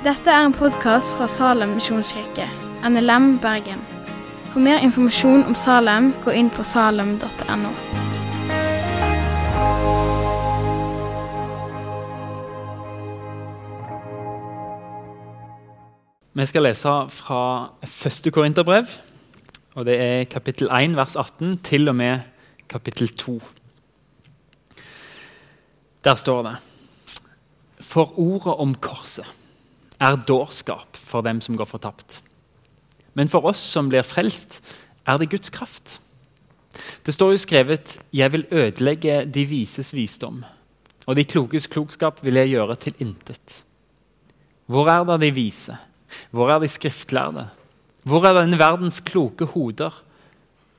Dette er en podkast fra Salem misjonskirke, NLM Bergen. For mer informasjon om Salem, gå inn på salem.no. Vi skal lese fra første Korinterbrev, og det er kapittel 1, vers 18, til og med kapittel 2. Der står det For ordet om korset er dårskap for dem som går fortapt. Men for oss som blir frelst, er det Guds kraft. Det står jo skrevet 'Jeg vil ødelegge de vises visdom', og de klokes klokskap vil jeg gjøre til intet. Hvor er da de vise? Hvor er de skriftlærde? Hvor er denne verdens kloke hoder?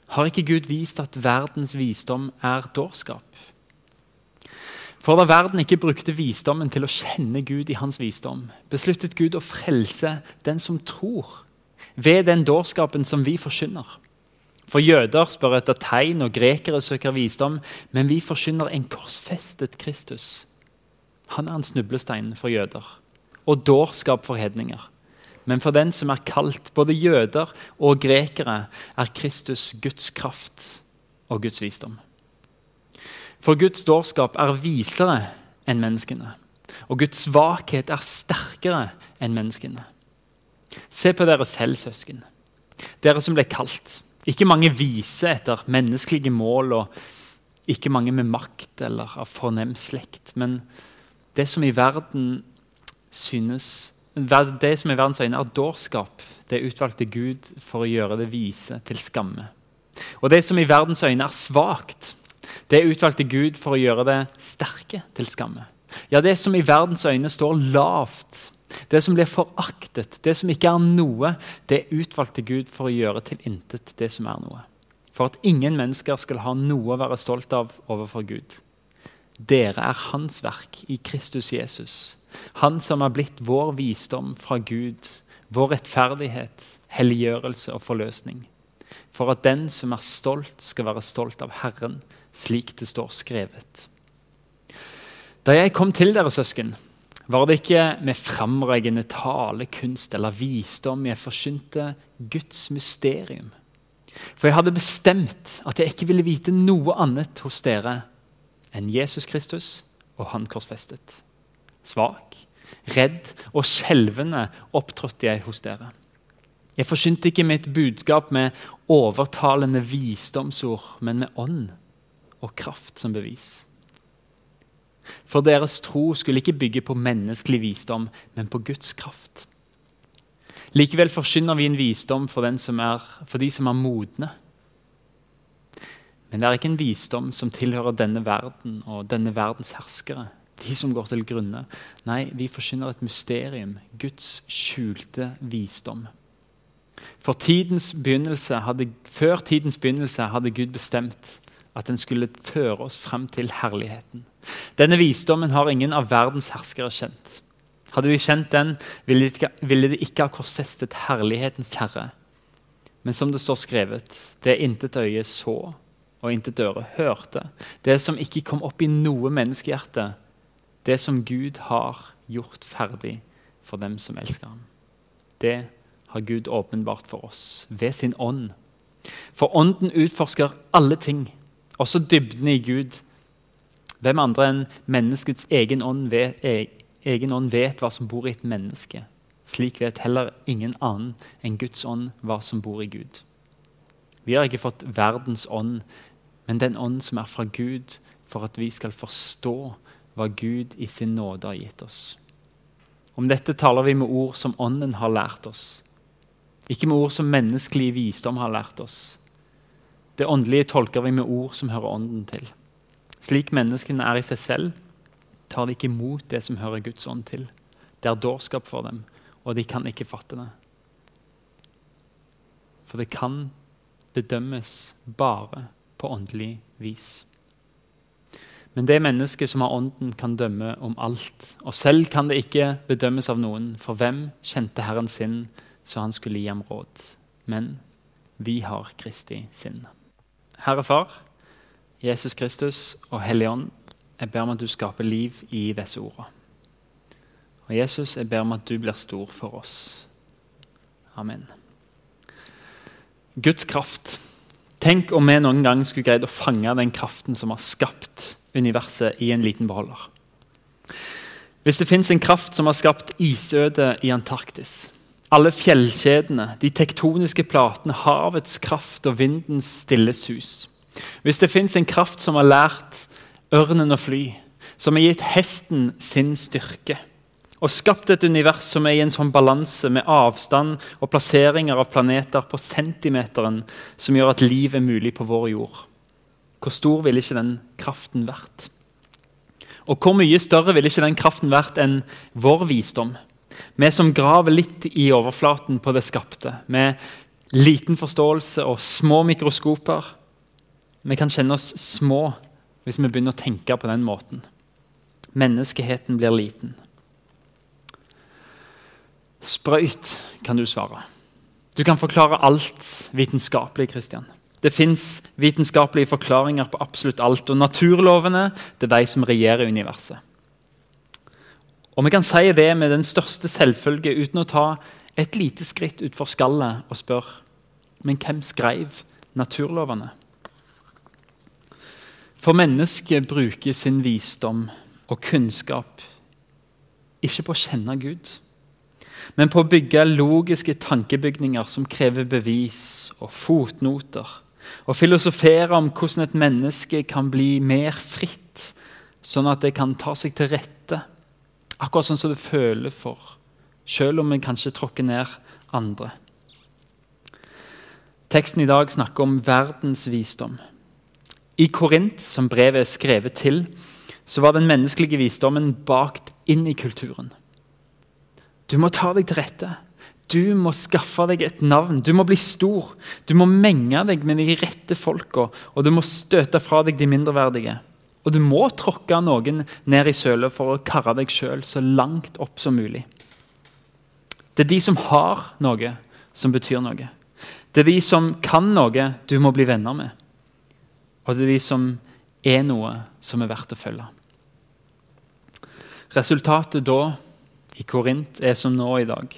Har ikke Gud vist at verdens visdom er dårskap? For da verden ikke brukte visdommen til å kjenne Gud i hans visdom, besluttet Gud å frelse den som tror, ved den dårskapen som vi forkynner. For jøder spør etter tegn, og grekere søker visdom, men vi forkynner en korsfestet Kristus. Han er en snublestein for jøder og dårskap for hedninger. Men for den som er kalt, både jøder og grekere, er Kristus Guds kraft og Guds visdom. For Guds dårskap er visere enn menneskene, og Guds svakhet er sterkere enn menneskene. Se på dere selv, søsken, dere som ble kalt. Ikke mange vise etter menneskelige mål, og ikke mange med makt eller av fornem slekt. Men det som i verden synes det som i verdens øyne er dårskap, det utvalgte Gud for å gjøre det vise til skamme. Og det som i verdens øyne er svakt, det utvalgte Gud for å gjøre det sterke til skamme. Ja, det som i verdens øyne står lavt, det som blir foraktet, det som ikke er noe, det utvalgte Gud for å gjøre til intet det som er noe. For at ingen mennesker skal ha noe å være stolt av overfor Gud. Dere er Hans verk i Kristus Jesus. Han som har blitt vår visdom fra Gud, vår rettferdighet, helliggjørelse og forløsning. For at den som er stolt, skal være stolt av Herren, slik det står skrevet. Da jeg kom til dere, søsken, var det ikke med framreggende talekunst eller visdom jeg forsynte Guds mysterium. For jeg hadde bestemt at jeg ikke ville vite noe annet hos dere enn Jesus Kristus og Han korsfestet. Svak, redd og skjelvende opptrådte jeg hos dere. Jeg forsynte ikke mitt budskap med overtalende visdomsord, men med ånd og kraft som bevis. For deres tro skulle ikke bygge på menneskelig visdom, men på Guds kraft. Likevel forsyner vi en visdom for, er, for, de som er modne. Men det er ikke en visdom som tilhører denne verden og denne verdens herskere, de som går til grunne. Nei, vi forsyner et mysterium, Guds skjulte visdom. For tidens begynnelse hadde, Før tidens begynnelse hadde Gud bestemt at den skulle føre oss frem til herligheten. Denne visdommen har ingen av verdens herskere kjent. Hadde de kjent den, ville de, ikke, ville de ikke ha korsfestet herlighetens herre. Men som det står skrevet, det intet øye så og intet øre hørte, det som ikke kom opp i noe menneskehjerte, det som Gud har gjort ferdig for dem som elsker ham. Det har Gud åpenbart for oss ved sin ånd. For ånden utforsker alle ting også dybden i Gud. Hvem andre enn menneskets egen ånd, vet, e, egen ånd vet hva som bor i et menneske? Slik vet heller ingen annen enn Guds ånd hva som bor i Gud. Vi har ikke fått verdens ånd, men den ånd som er fra Gud, for at vi skal forstå hva Gud i sin nåde har gitt oss. Om dette taler vi med ord som Ånden har lært oss, ikke med ord som menneskelig visdom har lært oss. Det åndelige tolker vi med ord som hører ånden til. Slik menneskene er i seg selv, tar de ikke imot det som hører Guds ånd til. Det er dårskap for dem, og de kan ikke fatte det. For det kan bedømmes bare på åndelig vis. Men det mennesket som har ånden, kan dømme om alt. Og selv kan det ikke bedømmes av noen, for hvem kjente Herren sin, så han skulle gi ham råd? Men vi har Kristi sinn. Herre Far, Jesus Kristus og Hellige Ånd, jeg ber om at du skaper liv i disse ordene. Og Jesus, jeg ber om at du blir stor for oss. Amen. Guds kraft. Tenk om vi noen gang skulle greid å fange den kraften som har skapt universet, i en liten beholder. Hvis det fins en kraft som har skapt isødet i Antarktis, alle fjellkjedene, de tektoniske platene, havets kraft og vindens stille sus Hvis det fins en kraft som har lært ørnen å fly, som har gitt hesten sin styrke og skapt et univers som er i en sånn balanse med avstand og plasseringer av planeter på centimeteren som gjør at liv er mulig på vår jord. Hvor stor ville ikke den kraften vært? Og hvor mye større ville ikke den kraften vært enn vår visdom? Vi som graver litt i overflaten på det skapte, med liten forståelse og små mikroskoper. Vi kan kjenne oss små hvis vi begynner å tenke på den måten. Menneskeheten blir liten. Sprøyt, kan du svare. Du kan forklare alt vitenskapelig. Christian. Det fins vitenskapelige forklaringer på absolutt alt. Og naturlovene det er de som regjerer universet. Og Vi kan si det med den største selvfølge uten å ta et lite skritt utfor skallet og spørre men hvem skrev naturlovene? For mennesket bruker sin visdom og kunnskap ikke på å kjenne Gud, men på å bygge logiske tankebygninger som krever bevis og fotnoter og filosofere om hvordan et menneske kan bli mer fritt, sånn at det kan ta seg til rette, akkurat sånn som det føler for, selv om vi kanskje tråkker ned andre. Teksten i dag snakker om verdens visdom. I Korint, som brevet er skrevet til, så var den menneskelige visdommen bakt inn i kulturen. Du må ta deg til rette. Du må skaffe deg et navn. Du må bli stor. Du må menge deg med de rette folka, og du må støte fra deg de mindreverdige. Og du må tråkke noen ned i sølet for å karre deg sjøl så langt opp som mulig. Det er de som har noe, som betyr noe. Det er de som kan noe du må bli venner med. Og det er de som er noe som er verdt å følge. Resultatet da i Korint er som nå i dag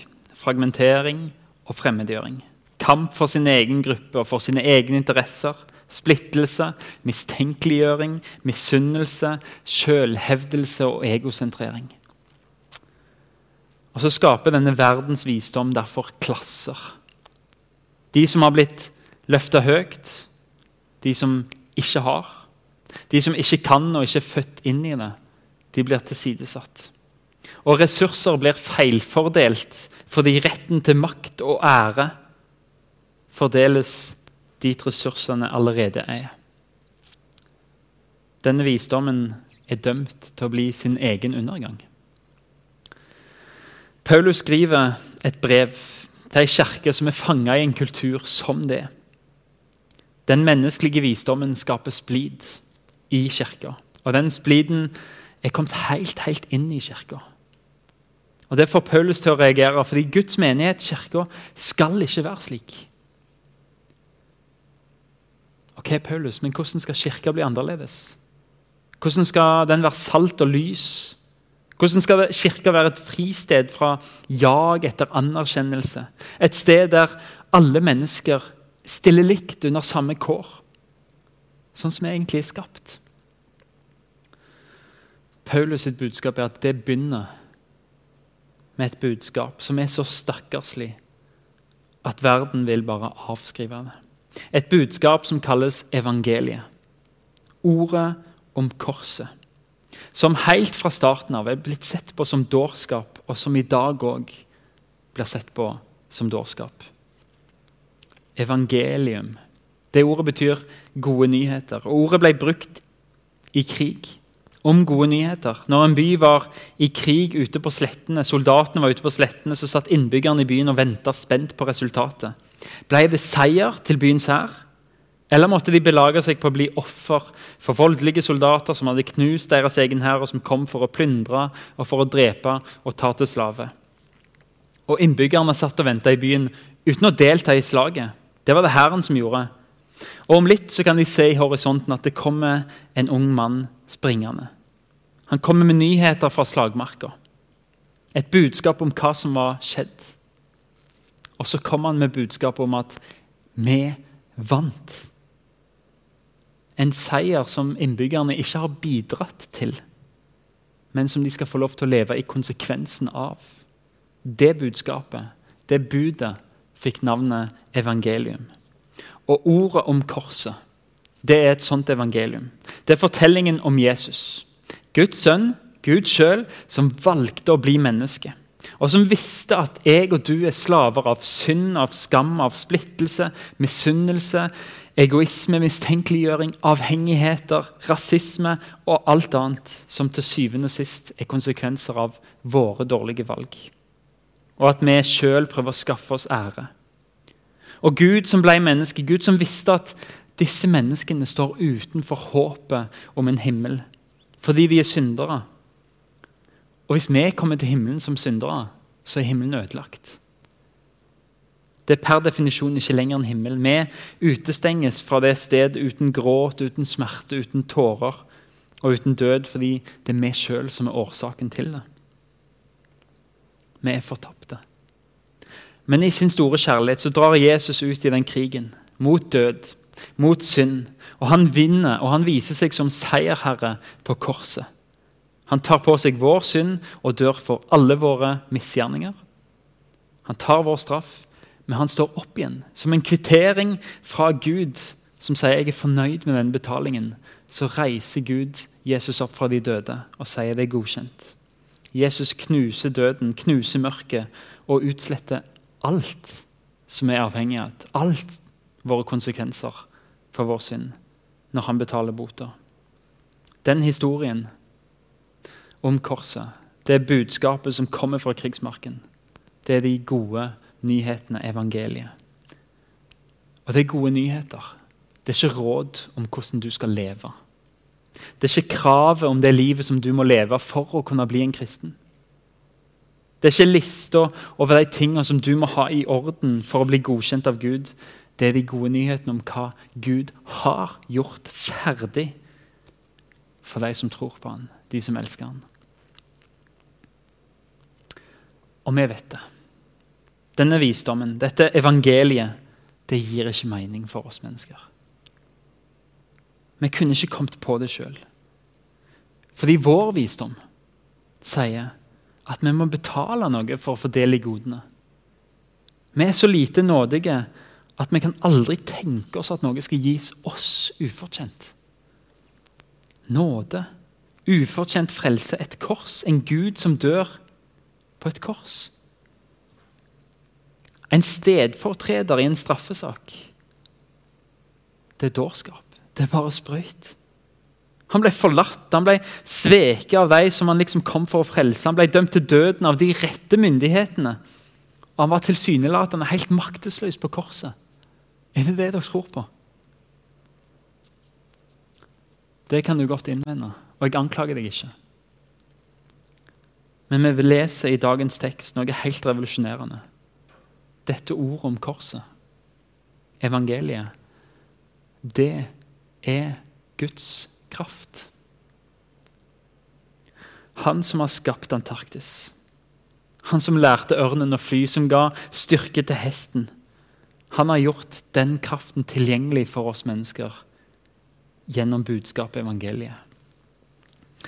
fragmentering og fremmedgjøring. Kamp for sin egen gruppe og for sine egne interesser. Splittelse, mistenkeliggjøring, misunnelse, sjølhevdelse og egosentrering. Og så skaper denne verdens visdom derfor klasser. De som har blitt løfta høyt, de som ikke har. De som ikke kan og ikke er født inn i det, de blir tilsidesatt. Og ressurser blir feilfordelt fordi retten til makt og ære fordeles dit ressursene allerede er. Denne visdommen er dømt til å bli sin egen undergang. Paulus skriver et brev til ei kirke som er fanga i en kultur som det. Den menneskelige visdommen skaper splid i kirka. Og den spliden er kommet helt, helt inn i kirka. Og Det får Paulus til å reagere, fordi Guds menighet, kirka, skal ikke være slik. Ok, Paulus, men Hvordan skal kirka bli annerledes? Hvordan skal den være salt og lys? Hvordan skal kirka være et fristed fra jag etter anerkjennelse? Et sted der alle mennesker stiller likt under samme kår? Sånn som vi egentlig er skapt. Paulus' sitt budskap er at det begynner med et budskap som er så stakkarslig at verden vil bare avskrive det. Et budskap som kalles evangeliet. Ordet om korset. Som helt fra starten av er blitt sett på som dårskap, og som i dag òg blir sett på som dårskap. Evangelium. Det ordet betyr gode nyheter. Og ordet ble brukt i krig om gode nyheter. Når en by var i krig ute på slettene, soldatene var ute på slettene, så satt innbyggerne i byen og venta spent på resultatet. Ble det seier til byens hær? Eller måtte de belage seg på å bli offer for voldelige soldater som hadde knust deres egen hær, og som kom for å plyndre og for å drepe og ta til slave? Og innbyggerne satt og venta i byen uten å delta i slaget. Det var det hæren som gjorde. Og Om litt så kan de se i horisonten at det kommer en ung mann springende. Han kommer med nyheter fra slagmarka. Et budskap om hva som var skjedd. Og så kom han med budskapet om at vi vant. En seier som innbyggerne ikke har bidratt til, men som de skal få lov til å leve i konsekvensen av. Det budskapet, det budet, fikk navnet evangelium. Og ordet om korset, det er et sånt evangelium. Det er fortellingen om Jesus. Guds sønn, Gud sjøl, som valgte å bli menneske. Og som visste at jeg og du er slaver av synd, av skam, av splittelse, misunnelse, egoisme, mistenkeliggjøring, avhengigheter, rasisme og alt annet som til syvende og sist er konsekvenser av våre dårlige valg. Og at vi sjøl prøver å skaffe oss ære. Og Gud som ble menneske, Gud som visste at disse menneskene står utenfor håpet om en himmel fordi de er syndere. Og hvis vi kommer til himmelen som syndere, så er himmelen ødelagt. Det er per definisjon ikke lenger en himmel. Vi utestenges fra det stedet uten gråt, uten smerte, uten tårer og uten død, fordi det er vi sjøl som er årsaken til det. Vi er fortapte. Men i sin store kjærlighet så drar Jesus ut i den krigen. Mot død, mot synd. Og han vinner, og han viser seg som seierherre på korset. Han tar på seg vår synd og dør for alle våre misgjerninger. Han tar vår straff, men han står opp igjen som en kvittering fra Gud, som sier jeg er fornøyd med den betalingen. Så reiser Gud Jesus opp fra de døde og sier det er godkjent. Jesus knuser døden, knuser mørket og utsletter alt som er avhengig av alt våre konsekvenser for vår synd, når han betaler bota. Den historien om korset, det er budskapet som kommer fra krigsmarken. Det er de gode nyhetene, evangeliet. Og det er gode nyheter. Det er ikke råd om hvordan du skal leve. Det er ikke kravet om det livet som du må leve for å kunne bli en kristen. Det er ikke lista over de tingene som du må ha i orden for å bli godkjent av Gud. Det er de gode nyhetene om hva Gud har gjort ferdig for de som tror på han, de som elsker han. Og vi vet det. Denne visdommen, dette evangeliet, det gir ikke mening for oss mennesker. Vi kunne ikke kommet på det sjøl. Fordi vår visdom sier at vi må betale noe for å få del i godene. Vi er så lite nådige at vi kan aldri tenke oss at noe skal gis oss ufortjent. Nåde, ufortjent frelse, et kors, en Gud som dør på et kors. En stedfortreder i en straffesak. Det er dårskap. Det er bare sprøyt. Han ble forlatt, han ble sveket av de som han liksom kom for å frelse. Han ble dømt til døden av de rette myndighetene. Og han var tilsynelatende helt maktesløs på korset. Er det det dere tror på? Det kan du godt innvende, og jeg anklager deg ikke. Men vi leser i dagens tekst noe helt revolusjonerende. Dette ordet om korset, evangeliet, det er Guds kraft. Han som har skapt Antarktis. Han som lærte ørnen å fly, som ga styrke til hesten. Han har gjort den kraften tilgjengelig for oss mennesker gjennom budskapet evangeliet.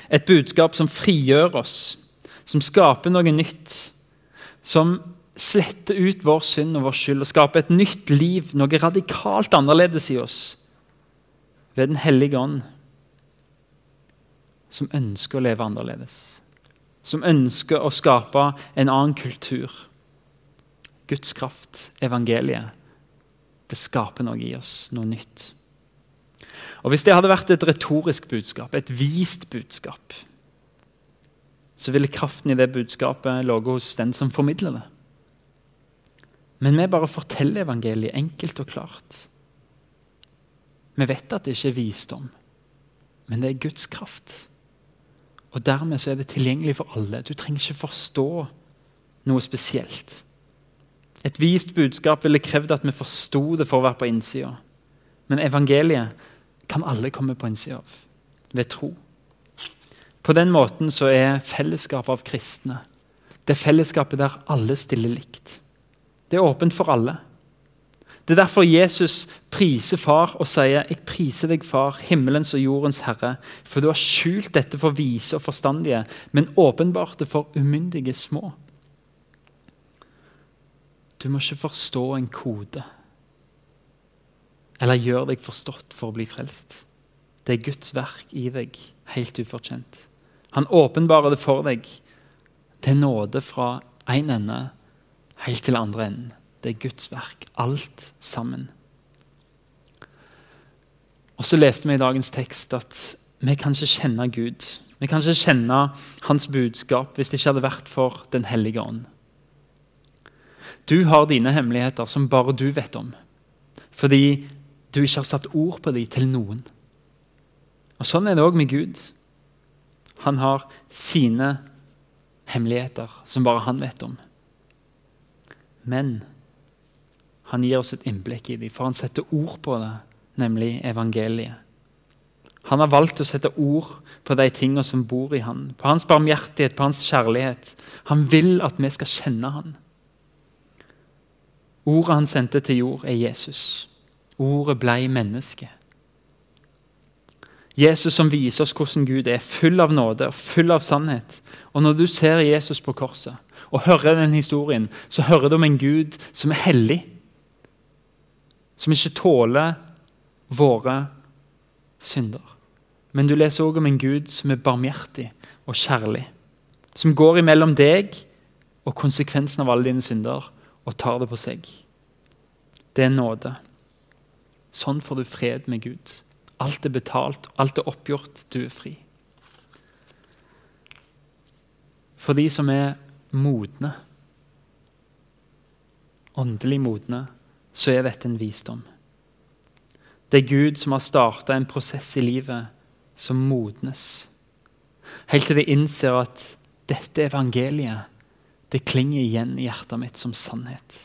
Et budskap som frigjør oss, som skaper noe nytt. Som sletter ut vår synd og vår skyld og skaper et nytt liv, noe radikalt annerledes i oss. Ved Den hellige ånd som ønsker å leve annerledes. Som ønsker å skape en annen kultur. Guds kraft, evangeliet, det skaper noe i oss, noe nytt. Og Hvis det hadde vært et retorisk budskap, et vist budskap, så ville kraften i det budskapet ligge hos den som formidler det. Men vi bare forteller evangeliet enkelt og klart. Vi vet at det ikke er visdom, men det er Guds kraft. Og Dermed så er det tilgjengelig for alle. Du trenger ikke forstå noe spesielt. Et vist budskap ville krevd at vi forsto det for å være på innsida. Men evangeliet kan alle komme på innsida av ved tro. På den måten så er fellesskapet av kristne Det fellesskapet der alle stiller likt. Det er åpent for alle. Det er derfor Jesus priser far og sier, 'Jeg priser deg, far, himmelens og jordens herre,' 'for du har skjult dette for vise og forstandige, men åpenbart det for umyndige små.' Du må ikke forstå en kode eller gjøre deg forstått for å bli frelst. Det er Guds verk i deg, helt ufortjent. Han åpenbarer det for deg. Det er nåde fra én ende helt til andre enden. Det er Guds verk, alt sammen. Og Så leste vi i dagens tekst at vi kan ikke kjenne Gud. Vi kan ikke kjenne Hans budskap hvis det ikke hadde vært for Den hellige ånd. Du har dine hemmeligheter som bare du vet om, fordi du ikke har satt ord på dem til noen. Og Sånn er det òg med Gud. Han har sine hemmeligheter som bare han vet om. Men han gir oss et innblikk i dem, for han setter ord på det, nemlig evangeliet. Han har valgt å sette ord på de tingene som bor i han, på hans barmhjertighet, på hans kjærlighet. Han vil at vi skal kjenne han. Ordet han sendte til jord, er Jesus. Ordet blei menneske. Jesus som viser oss hvordan Gud er, full av nåde og full av sannhet. Og Når du ser Jesus på korset og hører den historien, så hører du om en Gud som er hellig som ikke tåler våre synder. Men du leser også om en Gud som er barmhjertig og kjærlig. Som går imellom deg og konsekvensen av alle dine synder og tar det på seg. Det er nåde. Sånn får du fred med Gud. Alt er betalt, alt er oppgjort, du er fri. For de som er modne, åndelig modne, så er dette en visdom. Det er Gud som har starta en prosess i livet som modnes. Helt til de innser at dette evangeliet det klinger igjen i hjertet mitt som sannhet.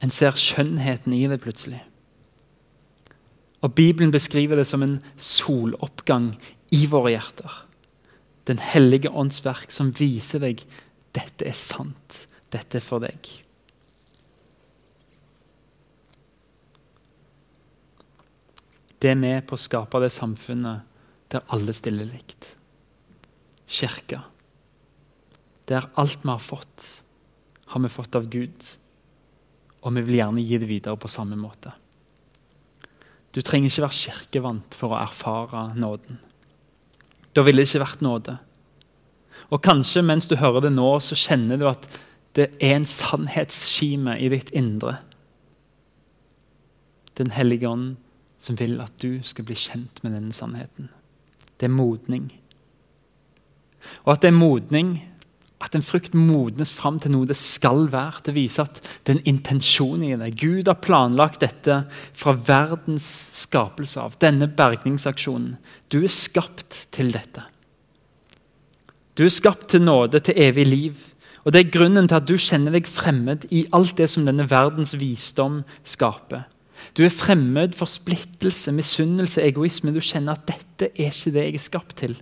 En ser skjønnheten i det plutselig. Og Bibelen beskriver det som en soloppgang i våre hjerter. Den hellige ånds verk som viser deg dette er sant, dette er for deg. Det er med på å skape det samfunnet der alle stiller likt. Kirka. Der alt vi har fått, har vi fått av Gud. Og vi vil gjerne gi det videre på samme måte. Du trenger ikke være kirkevant for å erfare nåden. Da ville det ikke vært nåde. Og kanskje mens du hører det nå, så kjenner du at det er en sannhetskime i ditt indre. Den hellige ånd som vil at du skal bli kjent med denne sannheten. Det er modning. Og at det er modning, at en frukt modnes fram til noe det skal være, det viser at det er en intensjon i det. Gud har planlagt dette fra verdens skapelse av, denne bergningsaksjonen. Du er skapt til dette. Du er skapt til nåde, til evig liv. Og Det er grunnen til at du kjenner deg fremmed i alt det som denne verdens visdom skaper. Du er fremmed for splittelse, misunnelse, egoisme. Du kjenner at 'dette er ikke det jeg er skapt til'.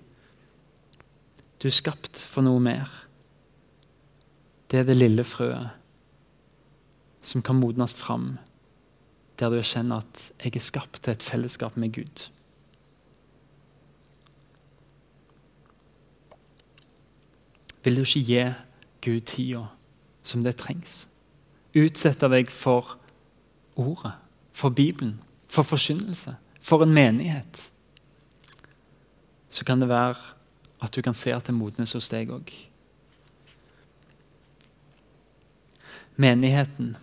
Du er skapt for noe mer. Det er det lille frøet som kan modnes fram, der du kjenner at 'jeg er skapt til et fellesskap med Gud'. Vil du ikke gi Gud tida som det trengs? Utsette deg for ordet? for Bibelen, for forkynnelse, for en menighet, så kan det være at du kan se at det modnes hos deg òg. Menigheten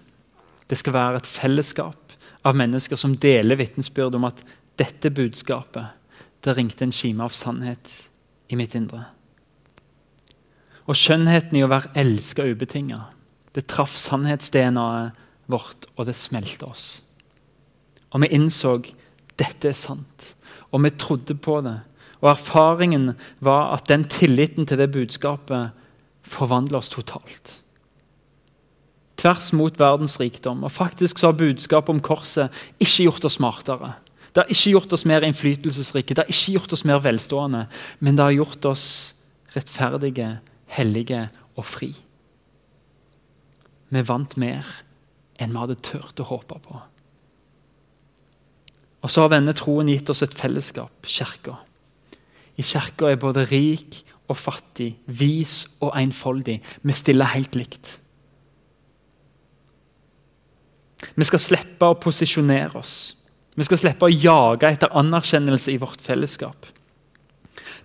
det skal være et fellesskap av mennesker som deler vitnesbyrd om at dette budskapet det ringte en kime av sannhet i mitt indre. Og skjønnheten i å være elska ubetinga. Det traff sannhets-DNA-et vårt, og det smelte oss. Og vi innså dette er sant. Og vi trodde på det. Og erfaringen var at den tilliten til det budskapet forvandla oss totalt. Tvers mot verdens rikdom. Og faktisk så har budskapet om korset ikke gjort oss smartere. Det har ikke gjort oss mer innflytelsesrike, det har ikke gjort oss mer velstående, men det har gjort oss rettferdige, hellige og fri. Vi vant mer enn vi hadde turt å håpe på. Og så har denne troen gitt oss et fellesskap, kirka. I kirka er både rik og fattig, vis og enfoldig. Vi stiller helt likt. Vi skal slippe å posisjonere oss. Vi skal slippe å jage etter anerkjennelse i vårt fellesskap.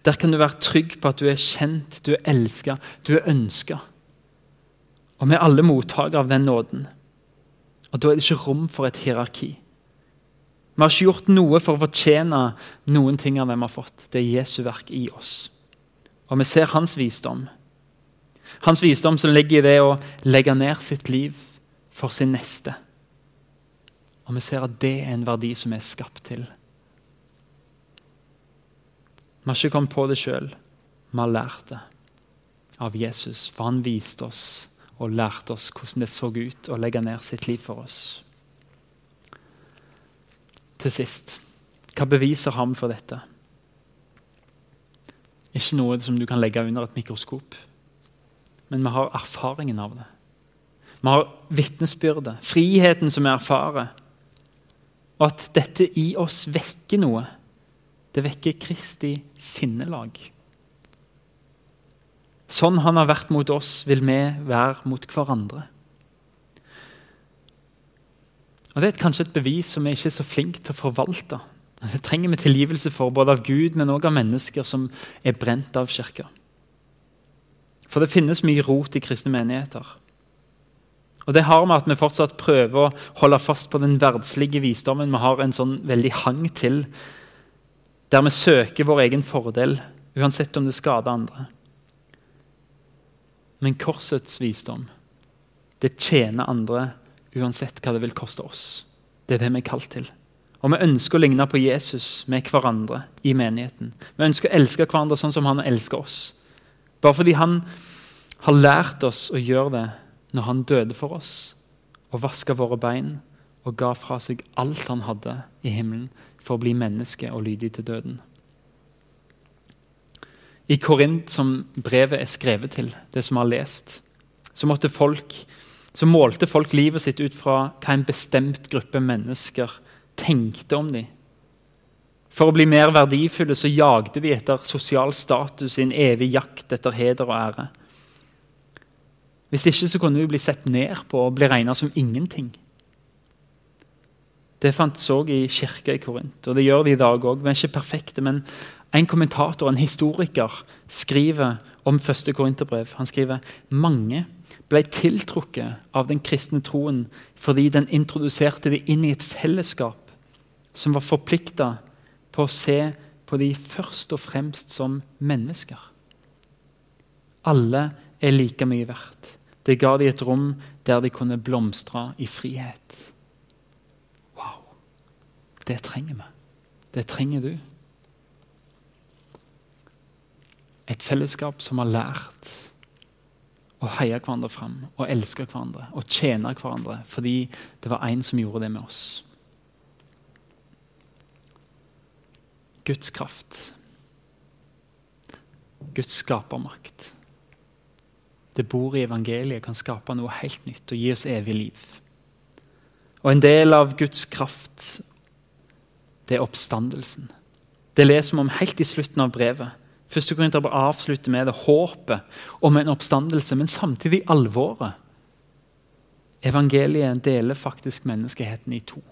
Der kan du være trygg på at du er kjent, du er elska, du er ønska. Og vi er alle mottakere av den nåden. Og Da er det ikke rom for et hierarki. Vi har ikke gjort noe for å fortjene noen ting av det vi har fått. Det er Jesu verk i oss. Og vi ser hans visdom. Hans visdom som ligger i det å legge ned sitt liv for sin neste. Og vi ser at det er en verdi som vi er skapt til. Vi har ikke kommet på det sjøl, vi har lært det av Jesus. For han viste oss og lærte oss hvordan det så ut å legge ned sitt liv for oss. Til sist, hva beviser ham for dette? Ikke noe som du kan legge under et mikroskop, men vi har erfaringen av det. Vi har vitnesbyrdet, friheten som vi erfarer. Og at dette i oss vekker noe. Det vekker Kristi sinnelag. Sånn han har vært mot oss, vil vi være mot hverandre. Og Det er kanskje et bevis som vi ikke er så flinke til å forvalte. Det trenger vi tilgivelse for, både av Gud, men også av mennesker som er brent av kirka. For det finnes mye rot i kristne menigheter. Og Det har med at vi fortsatt prøver å holde fast på den verdslige visdommen vi har en sånn veldig hang til, der vi søker vår egen fordel, uansett om det skader andre. Men korsets visdom, det tjener andre uansett hva det vil koste oss. Det er det vi er kalt til. Og vi ønsker å ligne på Jesus med hverandre i menigheten. Vi ønsker å elske hverandre sånn som han elsker oss. Bare fordi han har lært oss å gjøre det når han døde for oss og vaska våre bein og ga fra seg alt han hadde i himmelen for å bli menneske og lydig til døden. I Korint, som brevet er skrevet til, det som vi har lest, så, folk, så målte folk livet sitt ut fra hva en bestemt gruppe mennesker tenkte om dem. For å bli mer verdifulle så jagde de etter sosial status i en evig jakt etter heder og ære. Hvis ikke så kunne vi bli sett ned på og bli regna som ingenting. Det fantes òg i kirka i Korint, og det gjør det i dag òg. Vi er ikke perfekte, men en kommentator, en historiker, skriver om første korinterbrev. Han skriver mange ble tiltrukket av den kristne troen fordi den introduserte de inn i et fellesskap som var forplikta på å se på de først og fremst som mennesker. Alle er like mye verdt. Det ga dem et rom der de kunne blomstre i frihet. Wow! Det trenger vi. Det trenger du. Et fellesskap som har lært å heie hverandre fram og elske hverandre og tjene hverandre fordi det var en som gjorde det med oss. Guds kraft. Guds skapermakt det bor i evangeliet, kan skape noe helt nytt og gi oss evig liv. Og En del av Guds kraft det er oppstandelsen. Det leser vi om helt i slutten av brevet. Første Korinter avslutter med det håpet om en oppstandelse, men samtidig alvoret. Evangeliet deler faktisk menneskeheten i to.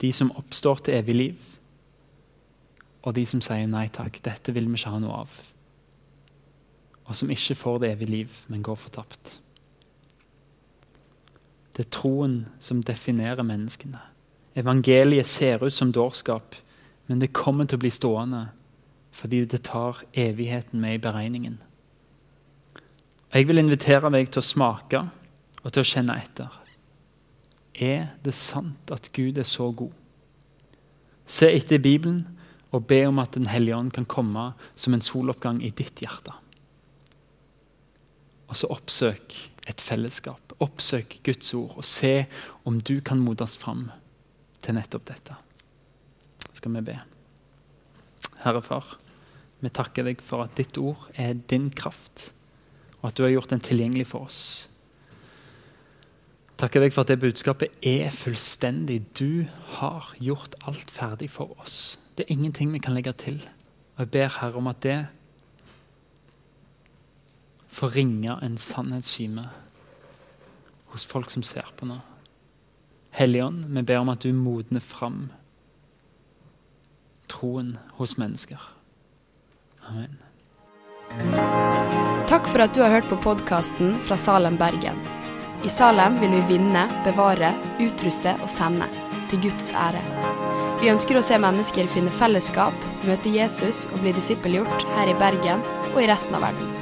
De som oppstår til evig liv, og de som sier nei takk, dette vil vi ikke ha noe av og som ikke får det evige liv, men går fortapt. Det er troen som definerer menneskene. Evangeliet ser ut som dårskap, men det kommer til å bli stående fordi det tar evigheten med i beregningen. Jeg vil invitere deg til å smake og til å kjenne etter. Er det sant at Gud er så god? Se etter i Bibelen og be om at Den hellige ånd kan komme som en soloppgang i ditt hjerte. Og så oppsøk et fellesskap. Oppsøk Guds ord og se om du kan motas fram til nettopp dette. Skal vi be. Herre Far, Vi takker deg for at ditt ord er din kraft, og at du har gjort den tilgjengelig for oss. Takker deg for at det budskapet er fullstendig. Du har gjort alt ferdig for oss. Det er ingenting vi kan legge til. Og jeg ber Herre om at det får ringe en sannhetskime hos folk som ser på nå. Helligånd, vi ber om at du modner fram troen hos mennesker. Amen. Takk for at du har hørt på podkasten fra Salem, Bergen. I Salem vil vi vinne, bevare, utruste og sende. Til Guds ære. Vi ønsker å se mennesker finne fellesskap, møte Jesus og bli disippelgjort her i Bergen og i resten av verden.